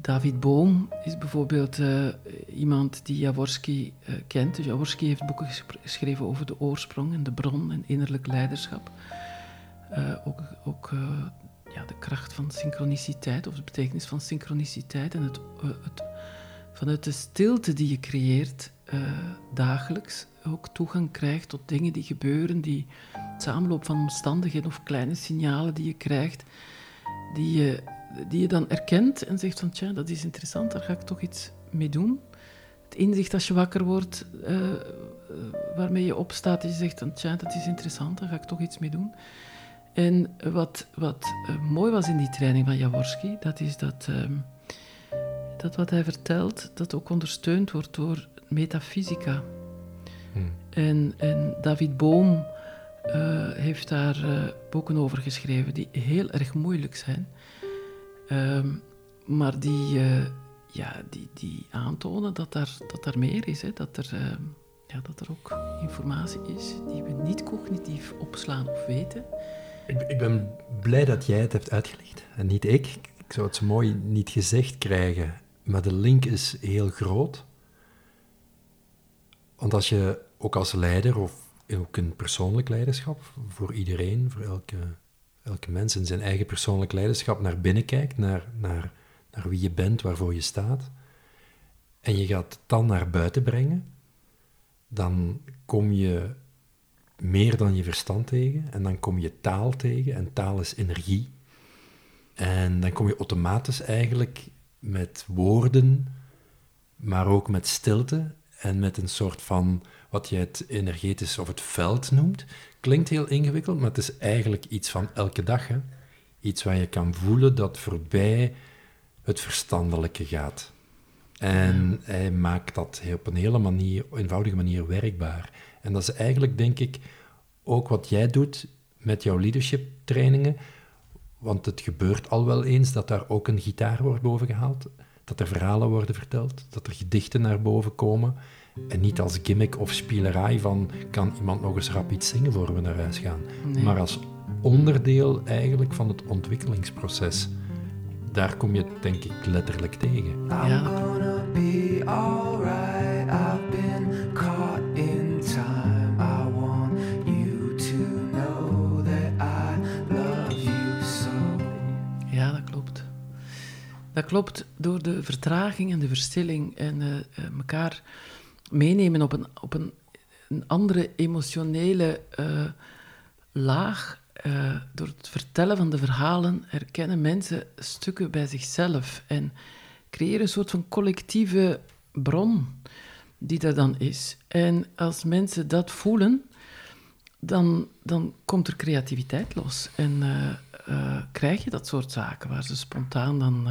David Boom is bijvoorbeeld uh, iemand die Jaworski uh, kent. Dus Jaworski heeft boeken geschreven over de oorsprong en de bron en innerlijk leiderschap. ook ook ja, de kracht van synchroniciteit of de betekenis van synchroniciteit en het, het vanuit de stilte die je creëert dagelijks ook toegang krijgt tot dingen die gebeuren, die samenloop van omstandigheden of kleine signalen die je krijgt, die je, die je dan erkent en zegt van tja, dat is interessant, daar ga ik toch iets mee doen. Het inzicht als je wakker wordt, uh, waarmee je opstaat, je zegt van tja, dat is interessant, daar ga ik toch iets mee doen. En wat, wat mooi was in die training van Jaworski, dat is dat... Ehm, dat wat hij vertelt, dat ook ondersteund wordt door metafysica. Hmm. En, en, David Boom heeft daar boeken over geschreven die heel erg moeilijk zijn, uh, maar die, uh, ja, die, die aantonen dat daar, dat daar meer is, hè, dat, er, ehm, ja, dat er ook informatie is die we niet cognitief opslaan of weten. Ik, ik ben blij dat jij het hebt uitgelegd en niet ik. Ik zou het zo mooi niet gezegd krijgen. Maar de link is heel groot. Want als je ook als leider, of ook in persoonlijk leiderschap, voor iedereen, voor elke, elke mens in zijn eigen persoonlijk leiderschap, naar binnen kijkt, naar, naar, naar wie je bent, waarvoor je staat, en je gaat het dan naar buiten brengen, dan kom je meer dan je verstand tegen, en dan kom je taal tegen, en taal is energie. En dan kom je automatisch eigenlijk met woorden, maar ook met stilte en met een soort van wat je het energetisch of het veld noemt. Klinkt heel ingewikkeld, maar het is eigenlijk iets van elke dag. Hè? Iets waar je kan voelen dat voorbij het verstandelijke gaat. En hij maakt dat op een hele manier, eenvoudige manier werkbaar. En dat is eigenlijk, denk ik, ook wat jij doet met jouw leadership trainingen. Want het gebeurt al wel eens dat daar ook een gitaar wordt bovengehaald, dat er verhalen worden verteld, dat er gedichten naar boven komen. En niet als gimmick of spielerij van kan iemand nog eens rap iets zingen voor we naar huis gaan. Maar als onderdeel eigenlijk van het ontwikkelingsproces. Daar kom je denk ik letterlijk tegen. Ja. Dat klopt, door de vertraging en de verstilling en uh, elkaar meenemen op een, op een, andere emotionele uh, laag. door het vertellen van de verhalen herkennen mensen stukken bij zichzelf en creëren een soort van collectieve bron die er dan is. En als mensen dat voelen, dan, dan komt er creativiteit los. En uh, krijg je dat soort zaken waar ze spontaan dan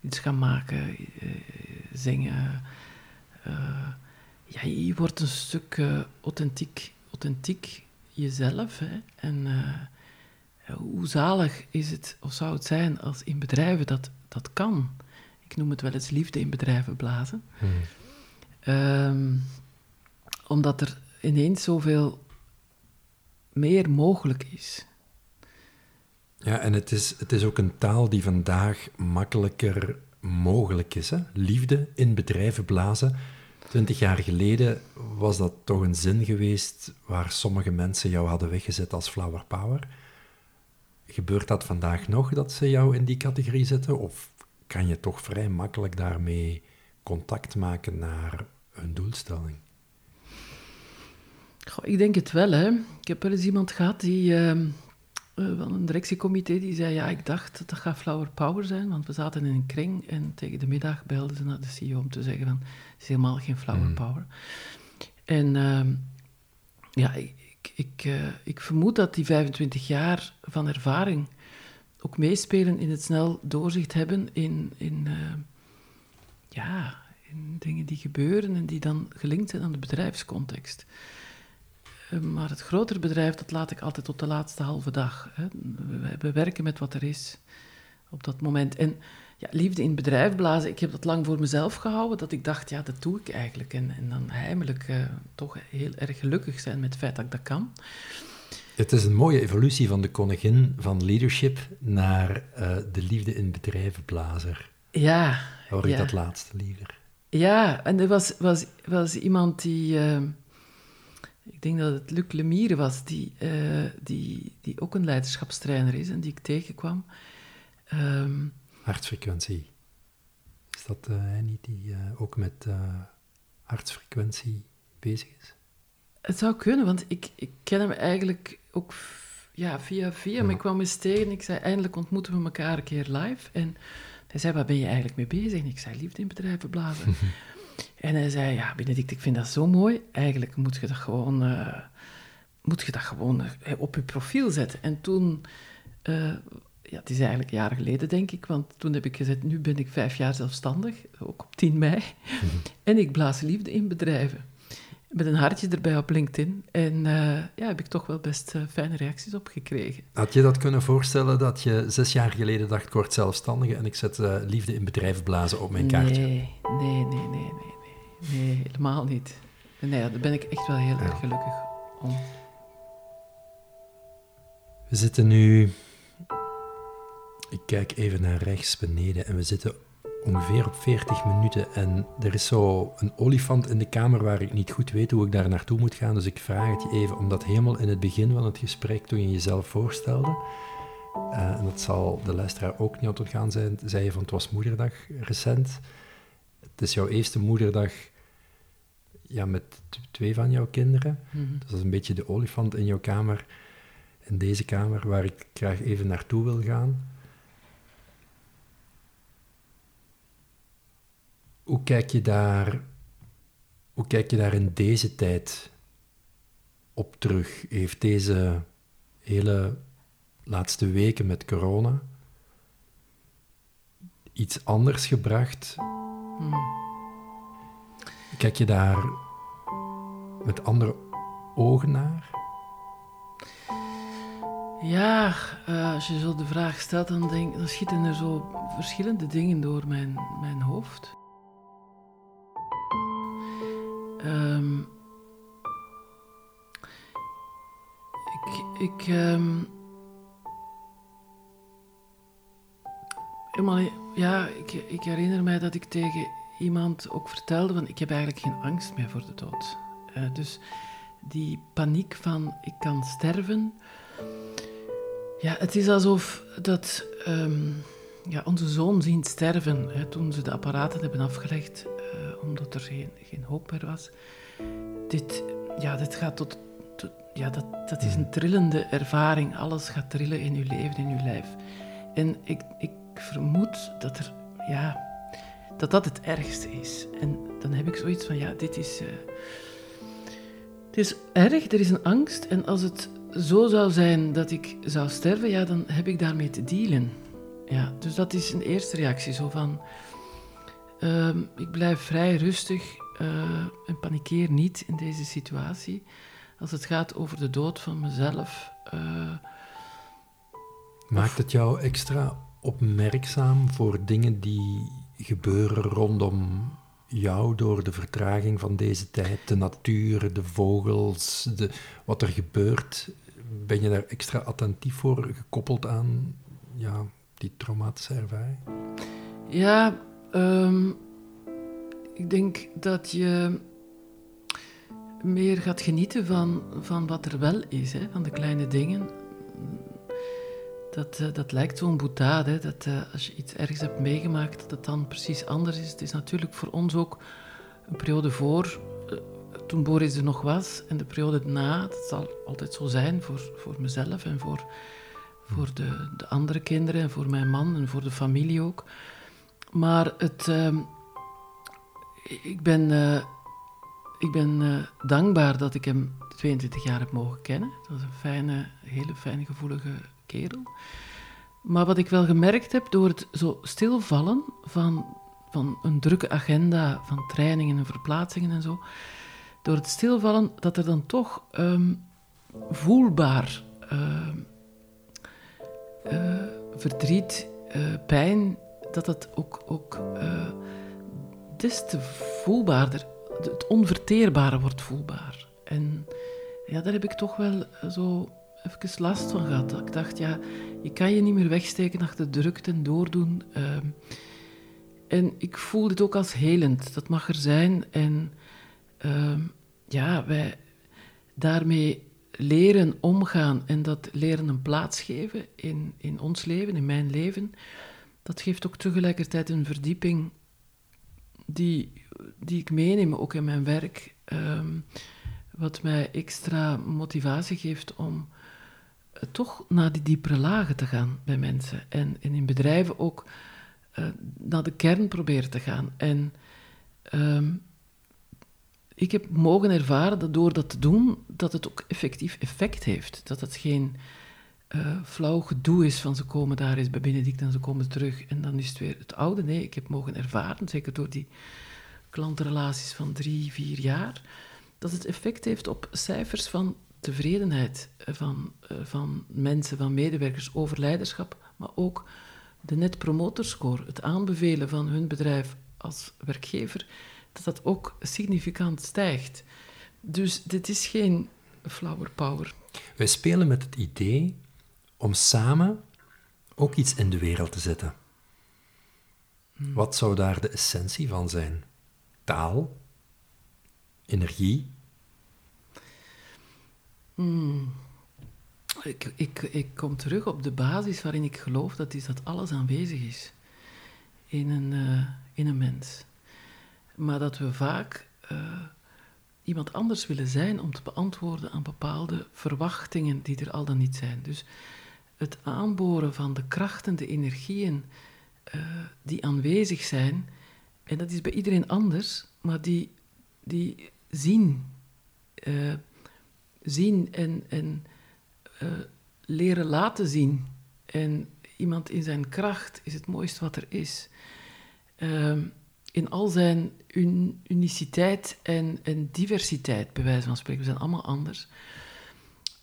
iets gaan maken, zingen. Ja, je wordt een stuk authentiek, authentiek jezelf. Hè? En hoe zalig is het, of zou het zijn, als in bedrijven dat, dat kan? Ik noem het wel eens liefde in bedrijven blazen. Hmm. Um, omdat er ineens zoveel meer mogelijk is. Ja, en het is, het is ook een taal die vandaag makkelijker mogelijk is. Hè? Liefde in bedrijven blazen. Twintig jaar geleden was dat toch een zin geweest waar sommige mensen jou hadden weggezet als flower power. Gebeurt dat vandaag nog dat ze jou in die categorie zetten? Of kan je toch vrij makkelijk daarmee contact maken naar een doelstelling? Ik denk het wel. Hè. Ik heb wel eens iemand gehad die, ehm, eh, van een directiecomité die zei: Ja, ik dacht dat dat gaat Flower Power zijn, want we zaten in een kring en tegen de middag belden ze naar de CEO om te zeggen: van, Het is helemaal geen Flower Mm. Power. En ehm, ja, ik, ik, ik, eh, ik vermoed dat die 25 jaar van ervaring ook meespelen in het snel doorzicht hebben in, in, eh, ja, in dingen die gebeuren en die dan gelinkt zijn aan de bedrijfscontext. Eh, Maar het grotere bedrijf, dat laat ik altijd tot de laatste halve dag. Hè. We, we werken met wat er is op dat moment. En ja, liefde in het bedrijf blazen, ik heb dat lang voor mezelf gehouden, dat ik dacht, ja, dat doe ik eigenlijk. En, en dan heimelijk eh, toch heel erg gelukkig zijn met het feit dat ik dat kan. Het is een mooie evolutie van de koningin van leadership naar eh, de liefde in bedrijvenblazer. Ja, Hoor ik Ja. dat laatste liever? Ja, en er was, was, was iemand die, ik denk dat het Luc Lemire was, die, eh, die, die ook een leiderschapstrainer is en die ik tegenkwam. Ehm, Hartfrequentie. Is dat eh, hij niet die eh, ook met hartfrequentie bezig is? het zou kunnen, want ik, ik ken hem eigenlijk ook ja, via via, maar ik kwam eens tegen. Ik zei, eindelijk ontmoeten we elkaar een keer live. En hij zei, waar ben je eigenlijk mee bezig? En ik zei, liefde in bedrijven blazen. en hij zei, ja, Benedict, ik vind dat zo mooi. Eigenlijk moet je dat gewoon, eh, moet je dat gewoon eh, op je profiel zetten. En toen, eh, ja, het is eigenlijk jaren geleden, denk ik, want toen heb ik gezegd, nu ben ik vijf jaar zelfstandig, ook op 10 mei. en ik blaas liefde in bedrijven. Met een hartje erbij op LinkedIn. En eh, ja, heb ik toch wel best fijne reacties op gekregen. Had je dat kunnen voorstellen dat je zes jaar geleden dacht, ik word zelfstandige en ik zet liefde in bedrijvenblazen op mijn kaartje? Nee, nee, nee, nee, nee, nee. Helemaal niet. Nee, daar ben ik echt wel heel erg gelukkig om. We zitten nu. Ik kijk even naar rechts beneden en we zitten ongeveer op 40 minuten. En er is zo een olifant in de kamer waar ik niet goed weet hoe ik daar naartoe moet gaan. Dus ik vraag het je even, omdat helemaal in het begin van het gesprek, toen je jezelf voorstelde, eh, en dat zal de luisteraar ook niet ontgaan zijn, zei je van het was moederdag recent. Het is jouw eerste moederdag ja, met twee van jouw kinderen. Mhm. Dus dat is een beetje de olifant in jouw kamer, in deze kamer, waar ik graag even naartoe wil gaan. Hoe kijk je daar, hoe kijk je daar in deze tijd op terug? Heeft deze hele laatste weken met corona iets anders gebracht? Mhm. Kijk je daar met andere ogen naar? Ja, eh, als je zo de vraag stelt, dan, denk, dan schieten er zo verschillende dingen door mijn, mijn hoofd. Ehm, ik, ik, ehm, eenmaal, ja, ik, ik herinner mij dat ik tegen iemand ook vertelde van ik heb eigenlijk geen angst meer voor de dood. Eh, dus die paniek van ik kan sterven, ja, het is alsof dat ehm, ja, onze zoon zien sterven hè, toen ze de apparaten hebben afgelegd, eh, omdat er geen, geen hoop meer was. Dit, ja, dit gaat tot, tot- ja, dat, dat is een trillende ervaring. Alles gaat trillen in uw leven, in uw lijf. En ik, ik vermoed dat er, ja, dat dat het ergste is. En dan heb ik zoiets van, ja, dit is, eh, het is erg, er is een angst. En als het zo zou zijn dat ik zou sterven, ja, dan heb ik daarmee te dealen. Ja, dus dat is een eerste reactie, zo van... ehm, ik blijf vrij rustig eh, en panikeer niet in deze situatie. Als het gaat over de dood van mezelf... eh, Maakt het jou extra opmerkzaam voor dingen die gebeuren rondom jou door de vertraging van deze tijd? De natuur, de vogels, de, wat er gebeurt. Ben je daar extra attentief voor, gekoppeld aan ja, die traumatische ervaring? Ja, ehm, ik denk dat je meer gaat genieten van, van wat er wel is, hè, van de kleine dingen. Dat, eh, dat lijkt zo'n boetade, dat eh, als je iets ergens hebt meegemaakt, dat het dan precies anders is. Het is natuurlijk voor ons ook een periode voor, eh, toen Boris er nog was, en de periode na, dat zal altijd zo zijn voor, voor mezelf en voor, voor de, de andere kinderen en voor mijn man en voor de familie ook. Maar het, ehm, ik ben, ik ben dankbaar dat ik hem 22 jaar heb mogen kennen. Dat was een fijne, hele fijne, gevoelige kerel. Maar wat ik wel gemerkt heb door het zo stilvallen van, van een drukke agenda van trainingen en verplaatsingen en zo, door het stilvallen dat er dan toch ehm, voelbaar ehm, eh, verdriet, eh, pijn, dat dat ook, ook eh, des te voelbaarder, het onverteerbare wordt voelbaar. En ja, daar heb ik toch wel zo even last van gehad. Ik dacht, ja, je kan je niet meer wegsteken achter drukte en doordoen. Ehm, en ik voel dit ook als helend. Dat mag er zijn. En ehm, ja, wij daarmee leren omgaan en dat leren een plaats geven in, in ons leven, in mijn leven, dat geeft ook tegelijkertijd een verdieping die, die ik meeneem, ook in mijn werk, ehm, wat mij extra motivatie geeft om toch naar die diepere lagen te gaan bij mensen. En, in bedrijven ook uh, naar de kern proberen te gaan. En ehm, ik heb mogen ervaren dat door dat te doen, dat het ook effectief effect heeft. Dat het geen uh, flauw gedoe is van ze komen daar eens bij Benedict en ze komen terug en dan is het weer het oude. Nee, ik heb mogen ervaren, zeker door die klantrelaties van drie, vier jaar, dat het effect heeft op cijfers van tevredenheid van, uh, van mensen, van medewerkers over leiderschap, maar ook de net promoter score, het aanbevelen van hun bedrijf als werkgever, dat dat ook significant stijgt. Dus dit is geen flower power. Wij spelen met het idee om samen ook iets in de wereld te zetten. Hmm. Wat zou daar de essentie van zijn? Taal? Energie? Ik, ik, ik kom terug op de basis waarin ik geloof dat is dat alles aanwezig is in een, uh, in een mens. Maar dat we vaak uh, iemand anders willen zijn om te beantwoorden aan bepaalde verwachtingen die er al dan niet zijn. Dus het aanboren van de krachten, de energieën uh, die aanwezig zijn, en dat is bij iedereen anders, maar die, die zien, uh, zien en, en uh, leren laten zien. En iemand in zijn kracht is het mooiste wat er is. Ehm, in al zijn un uniciteit en, en, diversiteit, bij wijze van spreken. We zijn allemaal anders.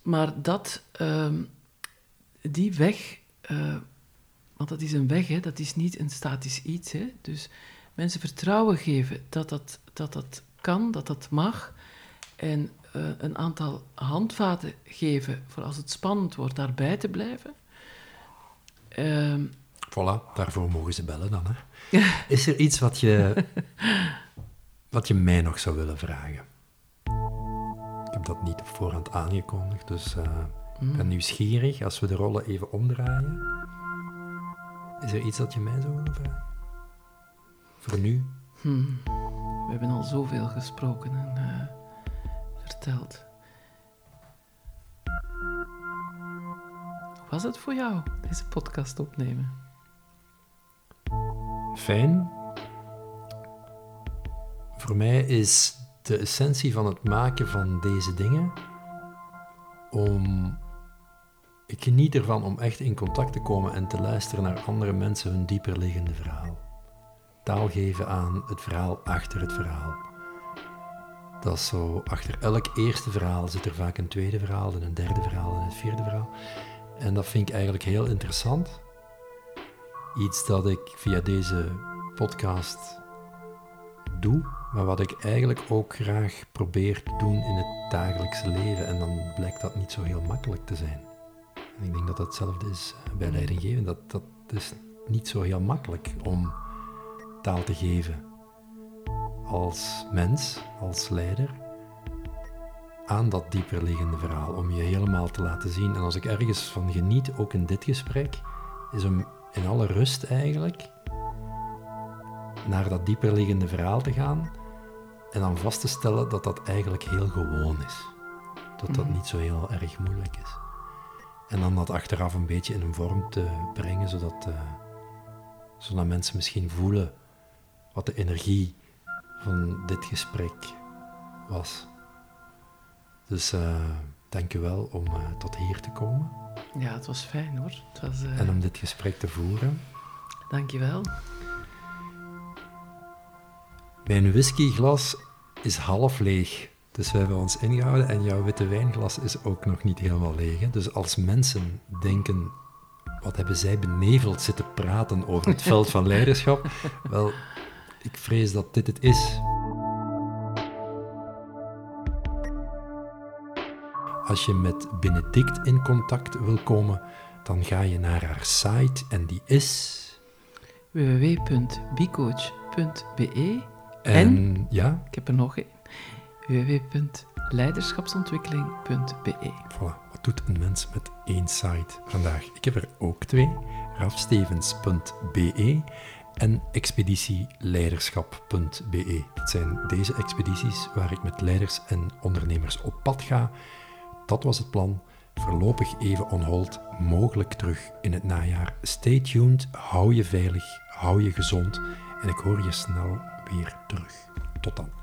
Maar dat, uh, die weg, uh, want dat is een weg, hè, dat is niet een statisch iets. Hè, dus mensen vertrouwen geven dat dat, dat dat kan, dat dat mag. En uh, een aantal handvaten geven voor als het spannend wordt daarbij te blijven. Uh, voilà, daarvoor mogen ze bellen dan. Hè. Is er iets wat je, wat je mij nog zou willen vragen? Ik heb dat niet op voorhand aangekondigd, dus uh, mm. ik ben nieuwsgierig. Als we de rollen even omdraaien, is er iets dat je mij zou willen vragen? Voor nu? Hmm. We hebben al zoveel gesproken en uh, verteld. Hoe was het voor jou, deze podcast opnemen? fijn. Voor mij is de essentie van het maken van deze dingen om. Ik geniet ervan om echt in contact te komen en te luisteren naar andere mensen hun dieperliggende verhaal. Taal geven aan het verhaal achter het verhaal. Dat is zo, achter elk eerste verhaal zit er vaak een tweede verhaal en een derde verhaal en een vierde verhaal. En dat vind ik eigenlijk heel interessant iets dat ik via deze podcast doe, maar wat ik eigenlijk ook graag probeer te doen in het dagelijkse leven. En dan blijkt dat niet zo heel makkelijk te zijn. En ik denk dat dat hetzelfde is bij leidinggeven. Dat, dat is niet zo heel makkelijk om taal te geven als mens, als leider. aan dat dieperliggende verhaal, om je helemaal te laten zien. En als ik ergens van geniet, ook in dit gesprek, is om in alle rust eigenlijk naar dat dieperliggende verhaal te gaan en dan vast te stellen dat dat eigenlijk heel gewoon is. Dat dat Mhm. niet zo heel erg moeilijk is. En dan dat achteraf een beetje in een vorm te brengen, zodat, eh, zodat mensen misschien voelen wat de energie van dit gesprek was. Dus eh dank u wel om eh, tot hier te komen Ja, het was fijn hoor. Het was, eh, en om dit gesprek te voeren. Dankjewel. Mijn whiskyglas is half leeg. Dus we hebben ons ingehouden en jouw witte wijnglas is ook nog niet helemaal leeg. hè. Dus als mensen denken, wat hebben zij beneveld zitten praten over het veld van leiderschap? Wel, ik vrees dat dit het is. Als je met Benedict in contact wil komen, dan ga je naar haar site en die is... www.bicoach.be En, ja, Ik heb er nog een. www.leiderschapsontwikkeling.be Voilà, wat doet een mens met één site vandaag? Ik heb er ook twee, rafstevens.be en expeditieleiderschap.be. Dat zijn deze expedities waar ik met leiders en ondernemers op pad ga. Dat was het plan. Voorlopig even on hold, mogelijk terug in het najaar. Stay tuned, hou je veilig, hou je gezond en ik hoor je snel weer terug. Tot dan.